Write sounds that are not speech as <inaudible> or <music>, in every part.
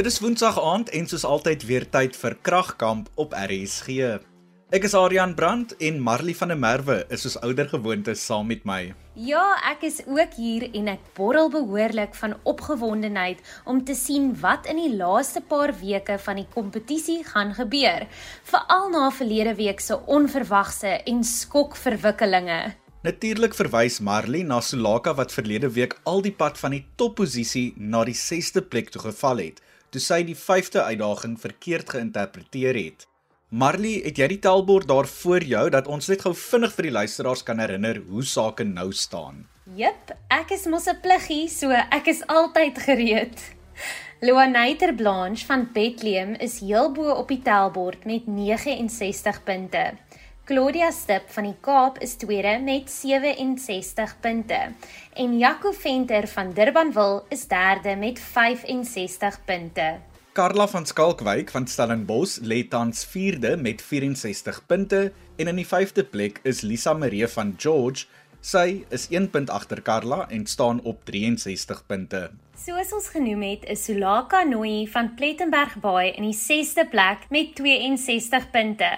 Dit is Woensdag aand en soos altyd weer tyd vir Kragkamp op RSG. Ek is Adrian Brandt en Marley van der Merwe is soos ouer gewoonte saam met my. Ja, ek is ook hier en ek borrel behoorlik van opgewondenheid om te sien wat in die laaste paar weke van die kompetisie gaan gebeur, veral na verlede week se onverwagse en skokverwikkelinge. Natuurlik verwys Marley na Sulaka wat verlede week al die pad van die topposisie na die 6ste plek toe geval het, toe sy die 5de uitdaging verkeerd geïnterpreteer het. Marley, het jy die tellbord daar voor jou dat ons net gou vinnig vir die luisteraars kan herinner hoe sake nou staan? Jep, ek is mos 'n pluggie, so ek is altyd gereed. Luanaiter Blanche van Bethlehem is heel bo op die tellbord met 69 punte. Claudia Stip van die Kaap is tweede met 67 punte en Jaco Venter van Durbanville is derde met 65 punte. Karla van Skalkwyk van Stellenbosch lê tans 4de met 64 punte en in die 5de plek is Lisa Marie van George. Sy is 1 punt agter Karla en staan op 63 punte. Soos ons genoem het, is Sulaka Nooi van Plettenberg Baai in die 6ste plek met 62 punte.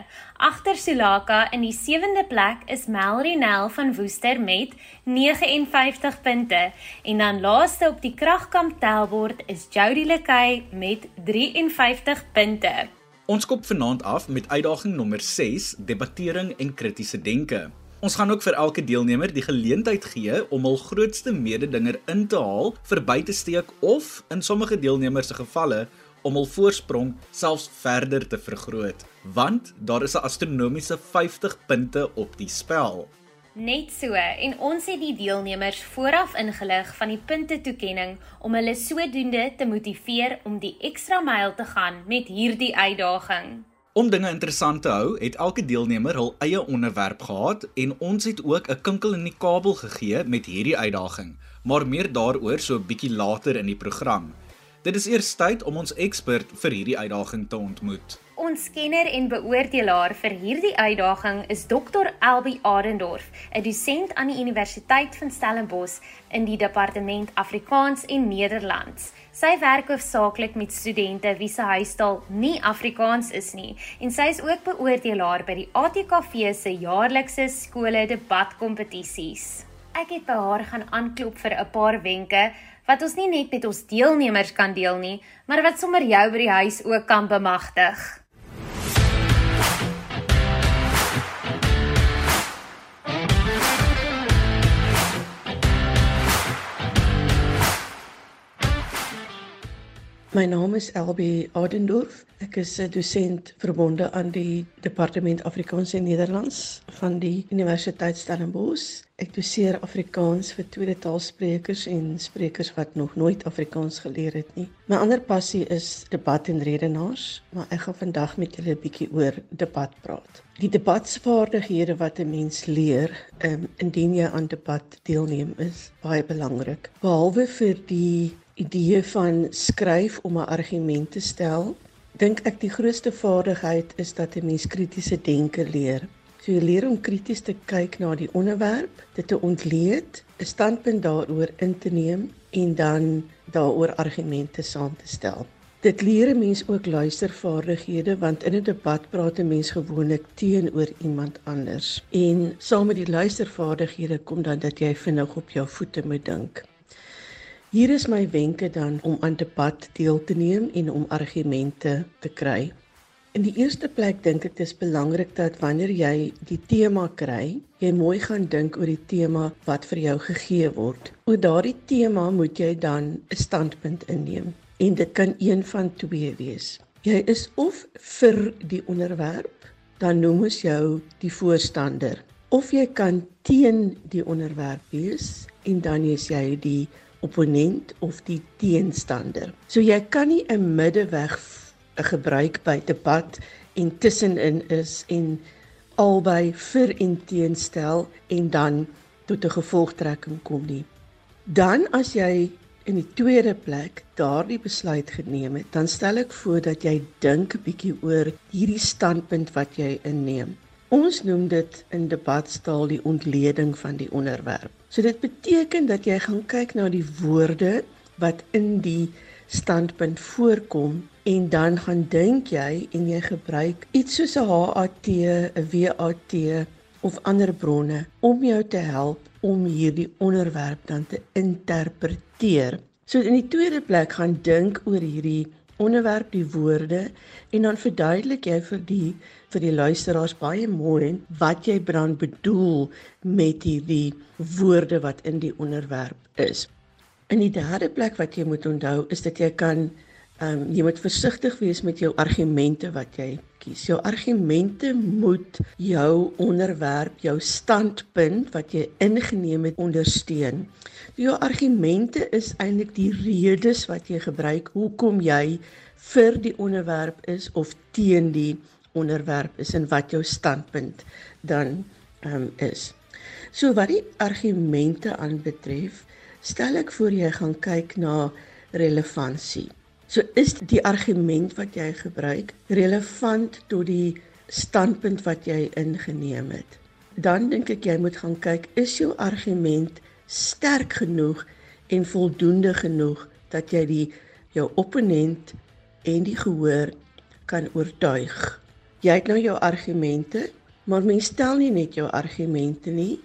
Agter Sulaka in die 7de plek is Melry Nel van Woester met 59 punte en dan laaste op die kragkamp tellbord is Jody Lekay met 53 punte. Ons kop vanaand af met uitdaging nommer 6, debattering en kritiese denke. Ons gaan ook vir elke deelnemer die geleentheid gee om hul grootste mededinger in te haal, verby te steek of in sommige deelnemers se gevalle om hul voorsprong selfs verder te vergroot, want daar is 'n astronomiese 50 punte op die spel. Net so en ons het die deelnemers vooraf ingelig van die punte toekenning om hulle sodoende te motiveer om die ekstra myl te gaan met hierdie uitdaging. Om dinge interessant te hou, het elke deelnemer hul eie onderwerp gehad en ons het ook 'n kinkel in die kabel gegee met hierdie uitdaging, maar meer daaroor so 'n bietjie later in die program. Dit is eers tyd om ons ekspert vir hierdie uitdaging te ontmoet. Ons kenner en beoordelaar vir hierdie uitdaging is Dr. Elbi Adendorf, 'n dosent aan die Universiteit van Stellenbosch in die departement Afrikaans en Nederlands. Sy werk hoofsaaklik met studente wie se huistaal nie Afrikaans is nie en sy is ook beoordelaar by die ATKV se jaarlikse skole debatkompetisies. Ek het by haar gaan aanklop vir 'n paar wenke wat ons nie net met ons deelnemers kan deel nie, maar wat sommer jou by die huis ook kan bemagtig. My naam is Elbi Adendorf. Ek is 'n dosent verbonde aan die Departement Afrikaans en Nederlands van die Universiteit Stellenbosch. Ek doseer Afrikaans vir tweede taalsprekers en sprekers wat nog nooit Afrikaans geleer het nie. My ander passie is debat en redenaars, maar ek gaan vandag met julle 'n bietjie oor debat praat. Die debatsvaardighede wat 'n mens leer, um, indien jy aan debat deelneem, is baie belangrik. Behalwe vir die idee van skryf om 'n argument te stel, dink ek die grootste vaardigheid is dat 'n mens kritiese denke leer. So jy leer om krities te kyk na die onderwerp, dit te ontleed, 'n standpunt daaroor in te neem en dan daaroor argumente saam te stel. Dit leer 'n mens ook luistervaardighede want in 'n debat praat 'n mens gewoonlik teenoor iemand anders. En saam met die luistervaardighede kom dan dat jy vinnig op jou voete moet dink. Hier is my wenke dan om aan debat deel te neem en om argumente te kry. In die eerste plek dink ek dit is belangrik dat wanneer jy die tema kry, jy mooi gaan dink oor die tema wat vir jou gegee word. Oor daardie tema moet jy dan 'n standpunt inneem en dit kan een van twee wees. Jy is of vir die onderwerp, dan noem ons jou die voorstander, of jy kan teen die onderwerp wees en dan is jy die opponent of die teenstander. So jy kan nie 'n middeweg 'n gebruik by debat en tussenin is en albei vir en teenstel en dan tot 'n gevolgtrekking kom nie. Dan as jy in die tweede plek daardie besluit geneem het, dan stel ek voor dat jy dink 'n bietjie oor hierdie standpunt wat jy inneem. Ons noem dit in debatstaal die ontleding van die onderwerp. So dit beteken dat jy gaan kyk na die woorde wat in die standpunt voorkom en dan gaan dink jy en jy gebruik iets soos 'n HAT, 'n WAT of ander bronne om jou te help om hierdie onderwerp dan te interpreteer. So in die tweede plek gaan dink oor hierdie onderwerp die woorde en dan verduidelik jy vir die vir die luisteraars baie mooi wat jy dan bedoel met hierdie woorde wat in die onderwerp is. In die derde plek wat jy moet onthou is dat jy kan ehm um, jy moet versigtig wees met jou argumente wat jy kies. Jou argumente moet jou onderwerp, jou standpunt wat jy ingeneem het ondersteun. Jou argumente is eintlik die redes wat jy gebruik hoekom jy vir die onderwerp is of teen die onderwerp is en wat jou standpunt dan um, is. So wat die argumente aanbetref, stel ek voor jy gaan kyk na relevantie. So is die argument wat jy gebruik relevant tot die standpunt wat jy ingeneem het. Dan dink ek jy moet gaan kyk is jou argument sterk genoeg en voldoende genoeg dat jy die jou opponent en die gehoor kan oortuig. Jy het nou jou argumente, maar mens stel nie net jou argumente nie,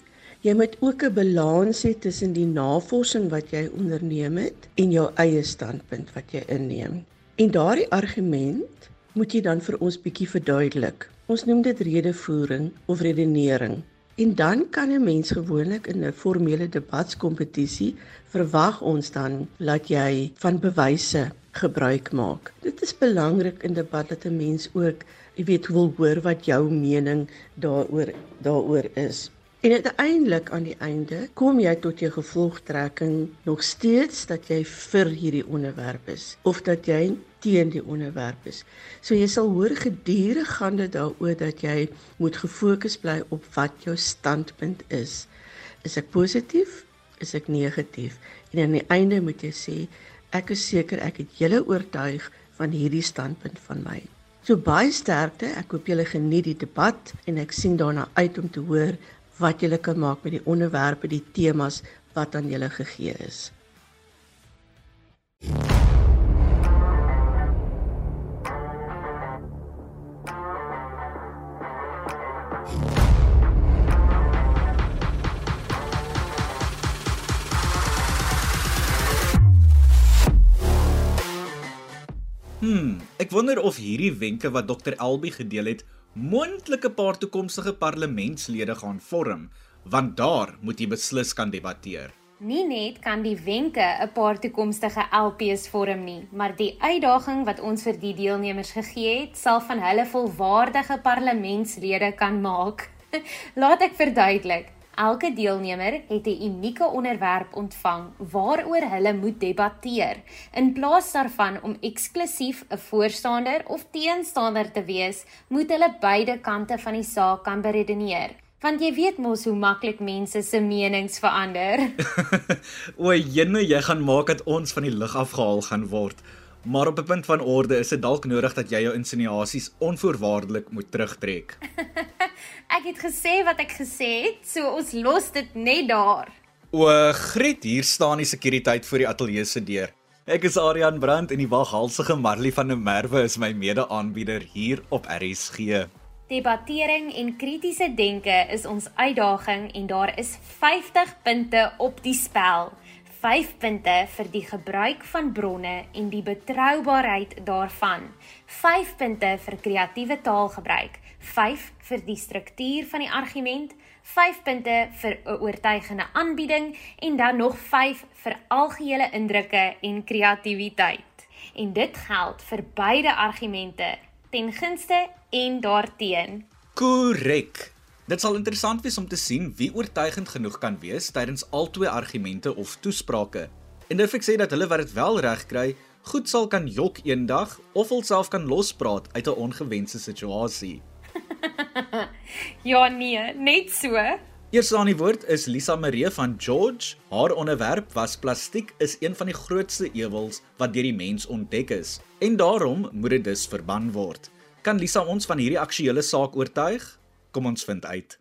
Jy moet ook 'n balans hê tussen die navorsing wat jy onderneem het en jou eie standpunt wat jy inneem. En daardie argument moet jy dan vir ons bietjie verduidelik. Ons noem dit redevoering of redenering. En dan kan 'n mens gewoonlik in 'n formele debatskompetisie verwag ons dan dat jy van bewyse gebruik maak. Dit is belangrik in debat dat 'n mens ook, jy weet, wil hoor wat jou mening daaroor daaroor is. En uiteindelik aan die einde kom jy tot jou gevolgtrekking nog steeds dat jy vir hierdie onderwerp is of dat jy teen die onderwerp is. So jy sal hoor gedurig gaan dit daaroor dat jy moet gefokus bly op wat jou standpunt is. Is ek positief? Is ek negatief? En aan die einde moet jy sê ek is seker ek het julle oortuig van hierdie standpunt van my. So baie sterkte. Ek hoop julle geniet die debat en ek sien daarna uit om te hoor wat julle kan maak met die onderwerpe, die temas wat aan julle gegee is. Wonder of hierdie wenke wat Dr. Elbi gedeel het moontlike paar toekomstige parlementslede gaan vorm, want daar moet jy beslis kan debatteer. Nie net kan die wenke 'n paar toekomstige LPs vorm nie, maar die uitdaging wat ons vir die deelnemers gegee het, sal van hulle volwaardige parlementslede kan maak. <laughs> Laat ek verduidelik. Elke deelnemer het 'n unieke onderwerp ontvang waaroor hulle moet debatteer. In plaas daarvan om eksklusief 'n voorstander of teenstander te wees, moet hulle beide kante van die saak kan beredeneer. Want jy weet mos hoe maklik mense se menings verander. <laughs> o, jene, jy gaan maak dat ons van die lug afgehaal gaan word. Maar op 'n punt van orde is dit dalk nodig dat jy jou insinuasies onvoorwaardelik moet terugtrek. <laughs> ek het gesê wat ek gesê het, so ons los dit net daar. O, Griet, hier staan die sekuriteit voor die ateljee se deur. Ek is Adrian Brandt en die waghalsige Marley van der Merwe is my mede-aanbieder hier op RSG. Debattering en kritiese denke is ons uitdaging en daar is 50 punte op die spel. 5 punte vir die gebruik van bronne en die betroubaarheid daarvan. 5 punte vir kreatiewe taalgebruik. 5 vir die struktuur van die argument. 5 punte vir 'n oortuigende aanbieding en dan nog 5 vir algehele indrukke en kreatiwiteit. En dit geld vir beide argumente ten gunste en daarteen. Korrek. Dit sal interessant wees om te sien wie oortuigend genoeg kan wees tydens albei argumente of toesprake. En dit sê dat hulle wat dit wel reg kry, goed sal kan jok eendag of alself kan lospraat uit 'n ongewenste situasie. <laughs> ja nee, net so. Eerste aan die woord is Lisa Marie van George. Haar onderwerp was plastiek is een van die grootste ewels wat deur die mens ontdek is en daarom moet dit dus verban word. Kan Lisa ons van hierdie aktuelle saak oortuig? Kom ons vind uit.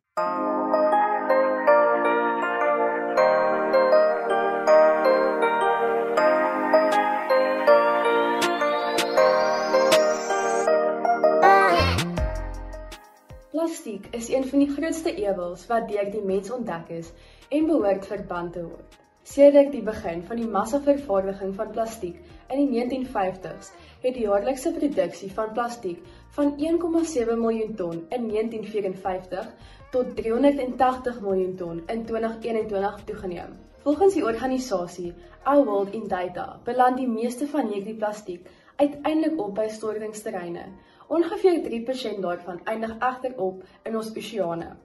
Plastiek is een van die grootste ewels wat deur die mens ontdek is en behoort verband te word. Sedert die begin van die massavervaardiging van plastiek in die 1950s, het die jaarlikse produksie van plastiek van 1,7 miljoen ton in 1954 tot 380 miljoen ton in 2021 toegeneem. Volgens die organisasie Our World in Data beland die meeste van hierdie plastiek uiteindelik op by stortingsterreine. Ongeveer 3% daarvan eindig egter op in ons oseane.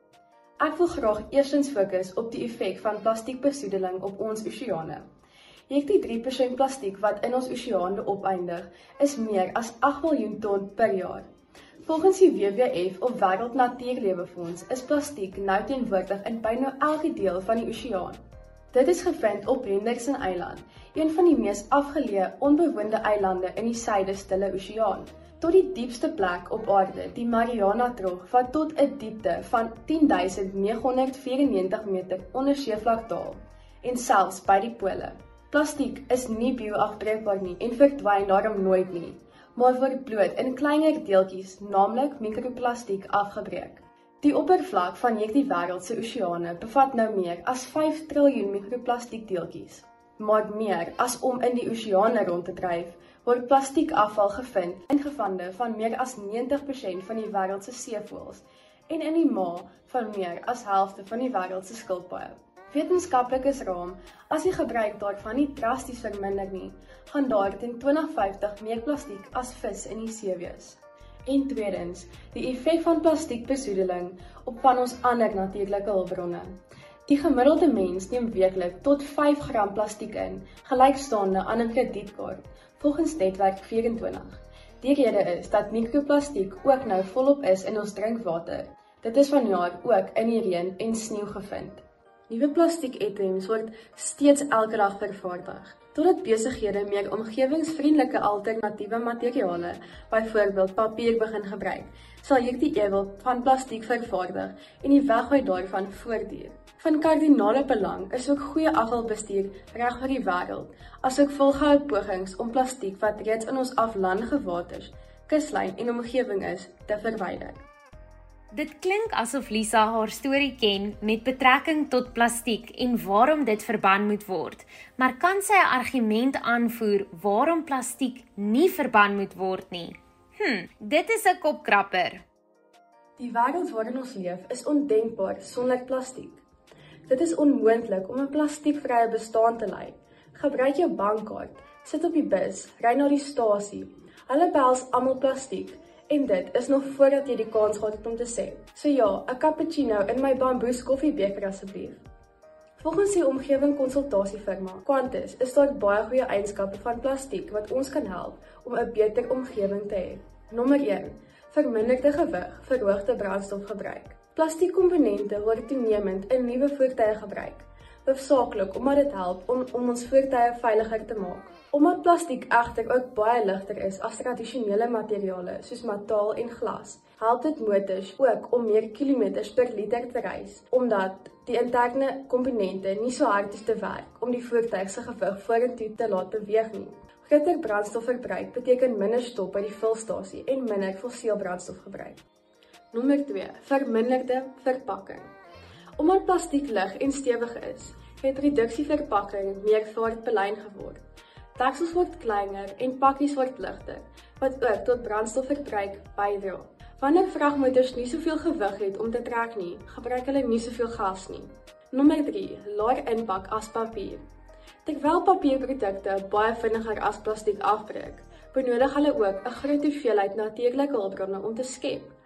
Ek wil graag eerstens fokus op die effek van plastiekbesoedeling op ons oseane. Hierdie 3% plastiek wat in ons oseane opeindig, is meer as 8 miljoen ton per jaar. Volgens die WWF of Wêreld Natuurlewefonds is plastiek nou teenwoordig in byna elke deel van die oseaan. Dit is gevind op Henderson Eiland, een van die mees afgeleë onbewoonde eilande in die suide-stille oseaan tot die diepste plek op aarde, die Mariana Trog, wat tot 'n diepte van 10994 meter onder seevlak daal en selfs by die pole. Plastiek is nie bioafbreekbaar nie en verdwyn daarom nooit nie, maar word bloot in kleiner deeltjies, naamlik mikroplastiek, afgebreek. Die oppervlak van hierdie wêreld se oseane bevat nou meer as 5 triljoen mikroplastiekdeeltjies, maar meer as om in die oseane rond te dryf word plastiekafval gevind in gevande van meer as 90% van die wêreld se seevoëls en in die maag van meer as helfte van die wêreld se skilpaaie. Wetenskaplikes raam as die gebruik daarvan nie drasties verminder nie, gaan daar teen 2050 meer plastiek as vis in die see wees. En tweedens, die effek van plastiekbesoedeling op van ons ander natuurlike hulpbronne. Die gemiddelde mens neem weeklik tot 5 gram plastiek in, gelykstaande aan 'n kredietkaart volgens netwerk 24. Die rede is dat mikroplastiek ook nou volop is in ons drinkwater. Dit is vanjaar ook in die reën en sneeu gevind. Nuwe plastiekitems word steeds elke dag vervaardig. Totdat besighede meer omgewingsvriendelike alternatiewe materiale, byvoorbeeld papier begin gebruik, sal hierdie ewel van plastiek vervaardig en die weggooi daarvan voortduur. Van kardinale belang is ook goeie afvalbestuur reg oor die wêreld, asook volgehoue pogings om plastiek wat reeds in ons aflandige waters, kuslyn en omgewing is, te verwyder. Dit klink asof Lisa haar storie ken met betrekking tot plastiek en waarom dit verbân moet word. Maar kan sy 'n argument aanvoer waarom plastiek nie verbân moet word nie? Hm, dit is 'n kopkrapper. Die wêreld waarin ons leef is ondenkbaar sonder plastiek. Dit is onmoontlik om 'n plastiekvrye bestaan te lei. Gebruik jou bankkaart, sit op die bus, ry na die stasie. Hulle behels almal plastiek en dit is nog voordat jy die kans gehad het om te sê. So ja, 'n cappuccino in my bamboes koffiebeker asseblief. Volgens die omgewing konsultasiefirma Qantas is daar baie goeie eienskappe van plastiek wat ons kan help om 'n beter omgewing te hê. Nommer 1: verminderde gewig, verhoogde brandstofgebruik. Plastiekkomponente word toenemend in nuwe voertuie gebruik, hoofsaaklik omdat dit help om om ons voertuie veiliger te maak. Omdat plastiek egter ook baie ligter is as tradisionele materiale soos metaal en glas, help dit motors ook om meer kilometers per liter te reis, omdat die interne komponente nie so hard is te werk om die voertuig se gewig vorentoe te laat beweeg nie. Groter brandstofverbruik beteken minder stop by die vulstasie en minder fossiel brandstofgebruik. Nommer 2: Verminderde verpakking. Omdat plastiek lig en stewig is, het reduksieverpakking meer vaartbelyn geword. Deksels word kleiner en pakkies word ligter, wat ook tot brandstofverbruik bydra. Wanneer vragmotors nie soveel gewig het om te trek nie, gebruik hulle nie soveel gas nie. Nommer 3: Laer inpak as papier. Terwyl papierprodukte baie vinniger as plastiek afbreek, benodig hulle ook 'n groot hoeveelheid natuurlike hulpbronne om te skep.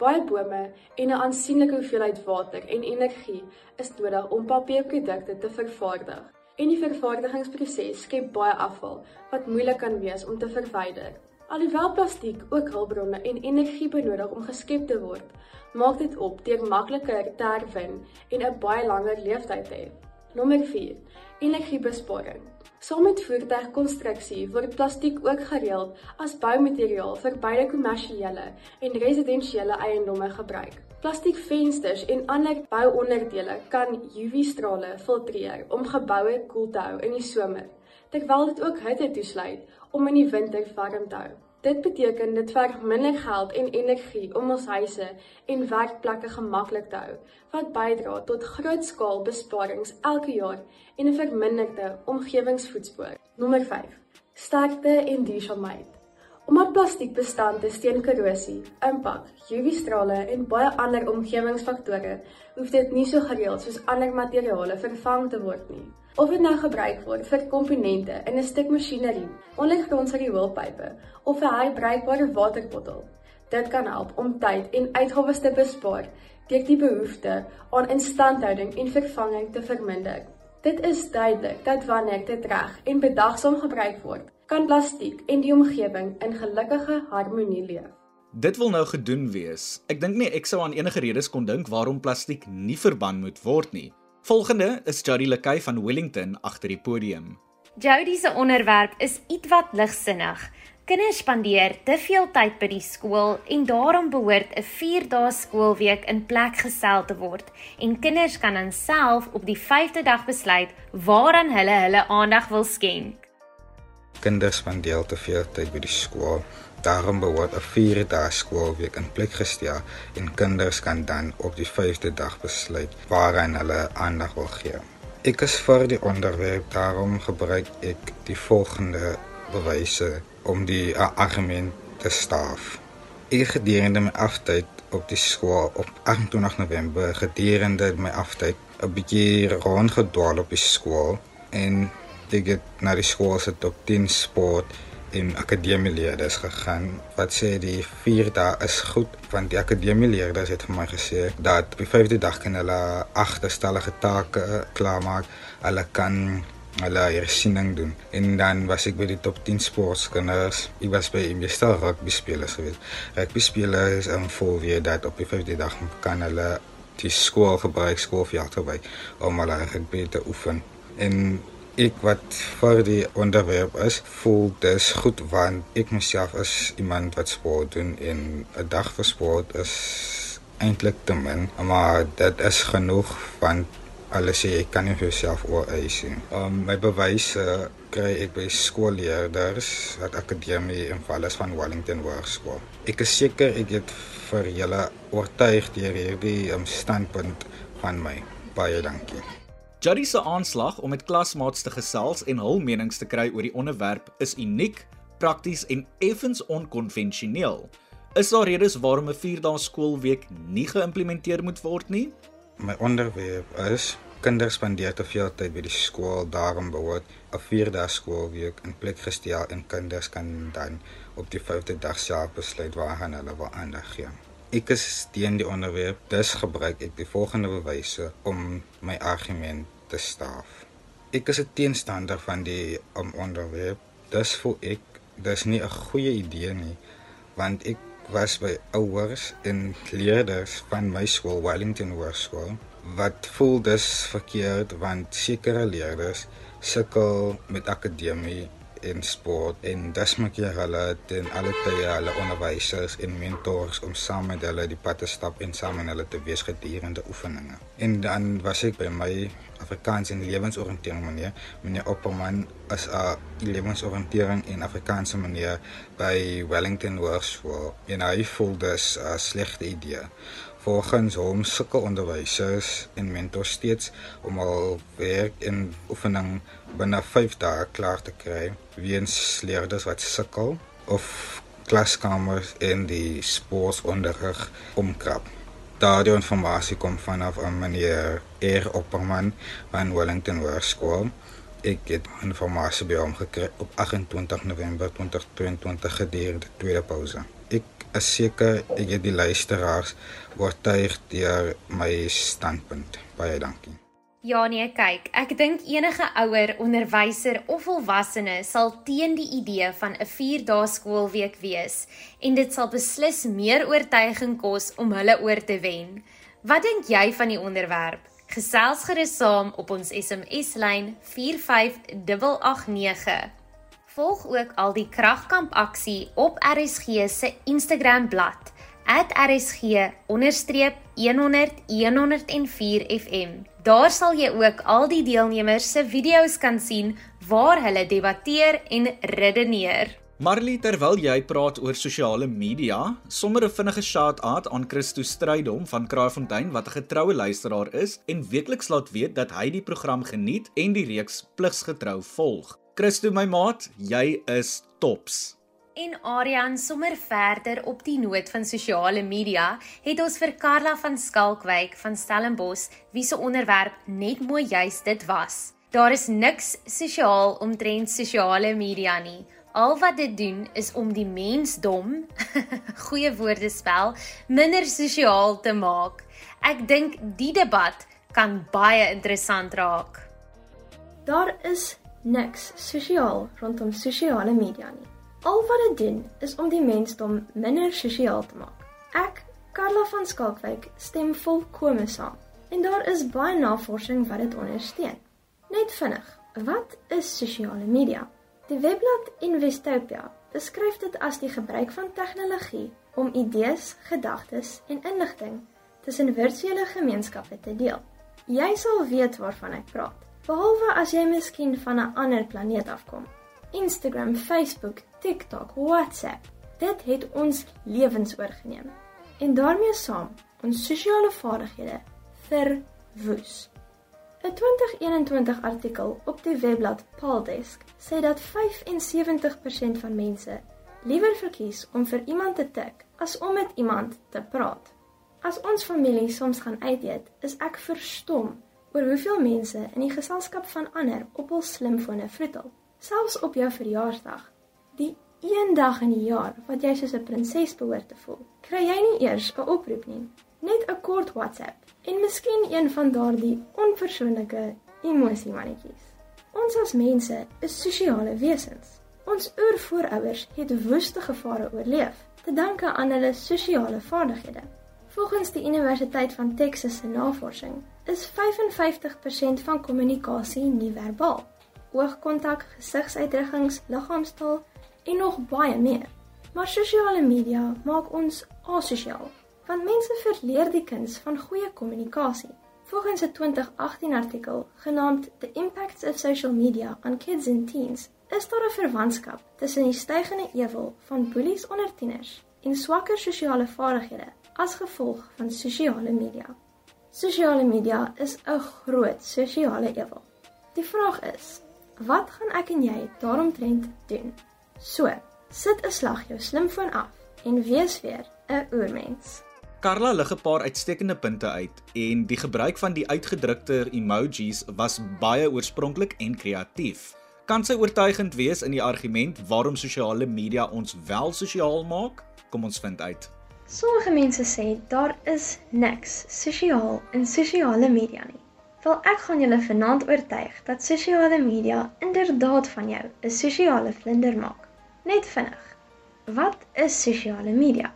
Baie bome en 'n aansienlike hoeveelheid water en energie is nodig om papierprodukte te vervaardig. En die vervaardigingsproses skep baie afval wat moeilik kan wees om te verwyder. Alhoewel plastiek ook hulpbronne en energie benodig om geskep te word, maak dit op deur makliker te herwin en 'n baie langer lewensduur te hê. Nommer 4: Energiebesparing. Saam met voertuigkonstruksie word plastiek ook gereeld as boumateriaal vir beide kommersiële en residensiële eiendomme gebruik. Plastiekvensters en ander bouonderdele kan UV-strale filtreer om geboue koel te hou in die somer, terwyl dit ook hitte toesluit om in die winter warm te hou. Dit beteken dit verg minder geld en energie om ons huise en werkplekke gemaklik te hou, wat bydra tot grootskaalbesparings elke jaar en 'n verminderde omgewingsvoetspoor. Nommer 5: Sterkte en duursaamheid. Omdat plastiek bestand is teen korrosie, impak, UV-strale en baie ander omgewingsfaktore, hoef dit nie so gereeld soos ander materiale vervang te word nie. Of dit nou gebruik word vir komponente in 'n stuk masjinerie, ondergrondse rioolpype of 'n herbruikbare waterbottel, dit kan help om tyd en uitgawes te bespaar deur die behoefte aan instandhouding en vervanging te verminder. Dit is duidelik dat wanneer dit reg en bedagsaam gebruik word, kan plastiek en die omgewing in gelukkige harmonie leef. Dit wil nou gedoen wees. Ek dink nie ek sou aan enige redes kon dink waarom plastiek nie verban moet word nie. Volgende is Jody Lekay van Wellington agter die podium. Jody se onderwerp is ietwat ligsinnig. Kinders spandeer te veel tyd by die skool en daarom behoort 'n 4-dae skoolweek in plek gestel te word en kinders kan dan self op die 5de dag besluit waaraan hulle hulle aandag wil skenk. Kinders spandeer te veel tyd by die skool. Daarom behoort 'n 4 dae skoolweek in plek gestel en kinders kan dan op die 5de dag besluit waaraan hulle aandag wil gee. Ek is vir die onderwerp, daarom gebruik ek die volgende bewyse om die argument te staaf. Ek gedurende my aftyd op die skool op 28 November gedurende my aftyd 'n bietjie rondgedwaal op die skool en ek het na die skool se top 10 sport en akademieleerders gegaan. Wat sê die 4 dae is goed want die akademieleerders het vir my gesê dat op die 5de dag kan hulle agterstallige take klaarmaak. Hulle kan hulle hersiening doen. En dan was ek by die top 10 sportskinders. Ek was by meestal rugby spelers gewees. Rugby spelers en vol weer dat op die 5de dag kan hulle die skool gebruik skool vir jaar toe om hulle rugby te oefen. En ek wat vir die onderwerp is, voel dis goed want ek myself is iemand wat sport doen en 'n dag vir sport is eintlik te min, maar dit is genoeg want alles sê ek kan nie vir jouself ooreis nie. Um my bewyse kry ek by skoolleerders wat akademie en alles van Wellington Hoërskool. Ek is seker ek het vir julle oortuig deur hierdie um, standpunt van my. Baie dankie. Juddy se aanslag om met klasmaats te gesels en hul menings te kry oor die onderwerp is uniek, prakties en effens onkonvensioneel. Is daar redes waarom 'n 4-dae skoolweek nie geïmplementeer moet word nie? My onderwerp is kinders spandeer te veel tyd by die skool, daarom behoort 'n 4-dae skoolweek in plek gestel en kinders kan dan op die 5de dag self besluit waar hulle wil aandag gee. Ek is teen die onderwerp, dus gebruik ek die volgende bewyse om my argument te staaf. Ek is 'n teenstander van die um, onderwerp, dus voel ek dis nie 'n goeie idee nie, want ek was by ouers en leerders van my skool Wellington Hoërskool wat voel dis verkeerd want sekere leerders sukkel met akademie en sport en dis maak jy hulle ten alle tye hulle onderwysers en mentors om saam met hulle die pad te stap en saam met hulle te wees gedurende oefeninge. En dan was ek by my Afrikaans en lewensoriëntering meneer, meneer Opperman as 'n lewensoriëntering en Afrikaanse meneer by Wellington Hoërskool en hy voel dis 'n slegte idee. Volgens hom sukkel onderwysers en mentors steeds om al werk en oefening binne 5 dae klaar te kry weens leerders wat sukkel of klaskamers in die sportonderrig omkrap. Daardie informasie kom vanaf 'n meneer R Opperman van Wellington Hoërskool. Ek het informasie by hom gekry op 28 November 2022 gedurende tweede pouse. Is seker ek het die luisteraars oortuig deur my standpunt. Baie dankie. Ja nee, kyk, ek dink enige ouer, onderwyser of volwassene sal teen die idee van 'n 4-dae skoolweek wees en dit sal beslis meer oortuiging kos om hulle oor te wen. Wat dink jy van die onderwerp? Gesels gerus saam op ons SMS lyn 45889. Volg ook al die kragkamp aksie op RSG se Instagram bladsy @rsg_100-104fm. Daar sal jy ook al die deelnemers se video's kan sien waar hulle debatteer en redeneer. Marley, terwyl jy praat oor sosiale media, sommer 'n vinnige shout-out aan Christo Strydom van Kraaifontein wat 'n getroue luisteraar is en weekliks laat weet dat hy die program geniet en die reeks pligsgetrou volg. Christo my maat, jy is tops. En Arian sommer verder op die noot van sosiale media, het ons vir Karla van Skalkwyk van Stellenbosch wie se onderwerp net mooi juis dit was. Daar is niks sosiaal omtrent sosiale media nie. Al wat dit doen is om die mensdom, <laughs> goeie woordespel, minder sosiaal te maak. Ek dink die debat kan baie interessant raak. Daar is niks sosiaal rondom sosiale media nie. Al wat dit doen is om die mensdom minder sosiaal te maak. Ek, Karla van Skalkwyk, stem volkome saam. En daar is baie navorsing wat dit ondersteun. Net vinnig, wat is sosiale media? Die webblad Investopia beskryf dit as die gebruik van tegnologie om idees, gedagtes en inligting tussen virtuele gemeenskappe te deel. Jy sal weet waarvan ek praat, behalwe as jy miskien van 'n ander planeet afkom. Instagram, Facebook, TikTok, WhatsApp, dit het ons lewens oorgeneem en daarmee saam ons sosiale vaardighede verwoes. 'n 2021 artikel op die webblad Paldesk sê dat 75% van mense liewer verkies om vir iemand te tik as om met iemand te praat. As ons familie soms gaan uit eet, is ek verstom oor hoeveel mense in die geselskap van ander op hul slimfone vroetel, selfs op jou verjaarsdag. Die een dag in die jaar wat jy soos 'n prinses behoort te voel, kry jy nie eers 'n oproep nie, net 'n kort WhatsApp en miskien een van daardie onpersoonlike emosiemannetjies. Ons as mense is sosiale wesens. Ons oorvoorouders het woeste gevare oorleef te danke aan hulle sosiale vaardighede. Volgens die Universiteit van Texas se navorsing is 55% van kommunikasie nie verbaal. Oogkontak, gesigsuitdrukkings, liggaamstaal en nog baie meer. Maar sosiale media maak ons asosiaal want mense verleer die kuns van goeie kommunikasie. Volgens 'n 2018 artikel genaamd The Impacts of Social Media on Kids and Teens, is daar 'n verwantskap tussen die stygende ewel van boelies onder tieners en swakker sosiale vaardighede as gevolg van sosiale media. Sosiale media is 'n groot sosiale ewel. Die vraag is, wat gaan ek en jy daaromtrent doen? So, sit 'n slag jou slimfoon af en wees weer 'n oormens. Karla lig 'n paar uitstekende punte uit en die gebruik van die uitgedrukte emojis was baie oorspronklik en kreatief. Kan sy oortuigend wees in die argument waarom sosiale media ons wel sosiaal maak? Kom ons vind uit. Sommige mense sê daar is niks sosiaal in sosiale media nie. Wel ek gaan julle vanaand oortuig dat sosiale media inderdaad van jou 'n sosiale vlinder maak. Net vinnig. Wat is sosiale media?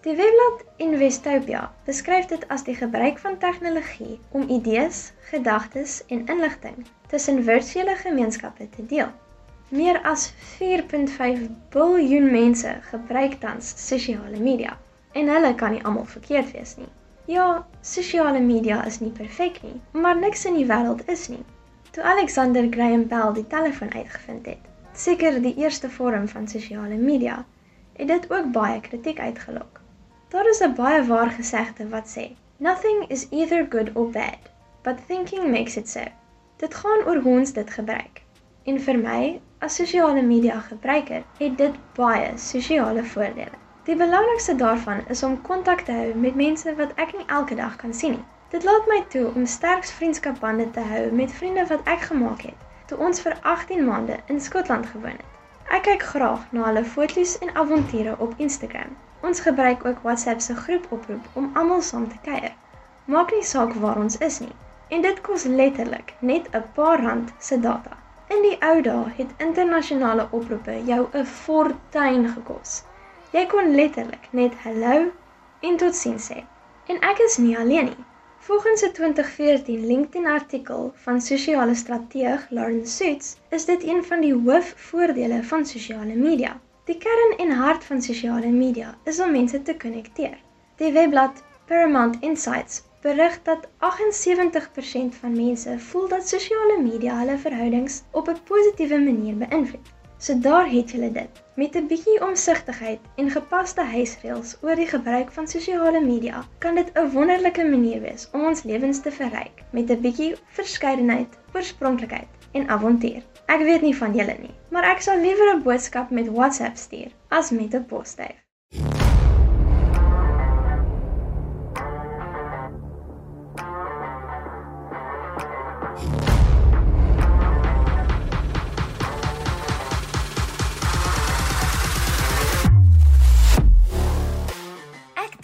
Die webblad Investopia beskryf dit as die gebruik van tegnologie om idees, gedagtes en inligting tussen virtuele gemeenskappe te deel. Meer as 4.5 miljard mense gebruik tans sosiale media en hulle kan nie almal verkeerd wees nie. Ja, sosiale media is nie perfek nie, maar niks in die wêreld is nie. Toe Alexander Graham Bell die telefoon uitgevind het, seker die eerste vorm van sosiale media, het dit ook baie kritiek uitgelok. Daar is 'n baie waar gesegde wat sê: Nothing is either good or bad, but thinking makes it so. Dit gaan oor hoe ons dit gebruik. En vir my, as sosiale media gebruiker, het dit baie sosiale voordele. Die belangrikste daarvan is om kontak te hou met mense wat ek nie elke dag kan sien nie. Dit laat my toe om sterk vriendskapbande te hou met vriende wat ek gemaak het toe ons vir 18 maande in Skotland gewoon het. Ek kyk graag na hulle foto's en avonture op Instagram Ons gebruik ook WhatsApp se groepoproep om almal saam te kuier. Maak nie saak waar ons is nie. En dit kos letterlik net 'n paar rand se data. In die ou dae het internasionale oproepe jou 'n fortuin gekos. Jy kon letterlik net hallo en totsiens sê. En ek is nie alleen nie. Volgens 'n 2014 LinkedIn artikel van sosiale strateeg Lauren Suits, is dit een van die hoofvoordele van sosiale media. Die kern en hart van sosiale media is om mense te konnekteer. Die webblad Paramount Insights berig dat 78% van mense voel dat sosiale media hulle verhoudings op 'n positiewe manier beïnvloed. So daar het julle dit. Met 'n bietjie omsigtigheid en gepaste huisreëls oor die gebruik van sosiale media, kan dit 'n wonderlike manier wees om ons lewens te verryk met 'n bietjie verskeidenheid, oorspronklikheid en avontuur. Ek weet nie van julle nie, maar ek sal liewer 'n boodskap met WhatsApp stuur as met 'n posstyf.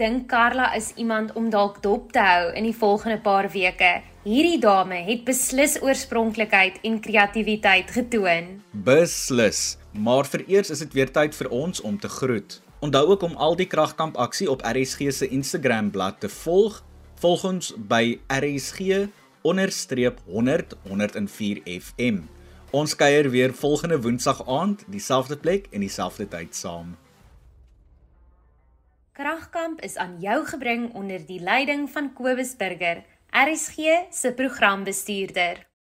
Dink Karla is iemand om dalk dop te hou in die volgende paar weke. Hierdie dame het beslis oorspronklikheid en kreatiwiteit getoon. Beslis. Maar vereers is dit weer tyd vir ons om te groet. Onthou ook om al die kragkamp aksie op RSG se Instagram bladsy te volg. Volg ons by RSG onderstreep 100 104 FM. Ons kuier weer volgende Woensdag aand, dieselfde plek en dieselfde tyd saam. Kragkamp is aan jou gebring onder die leiding van Kobus Burger, RSG se programbestuurder.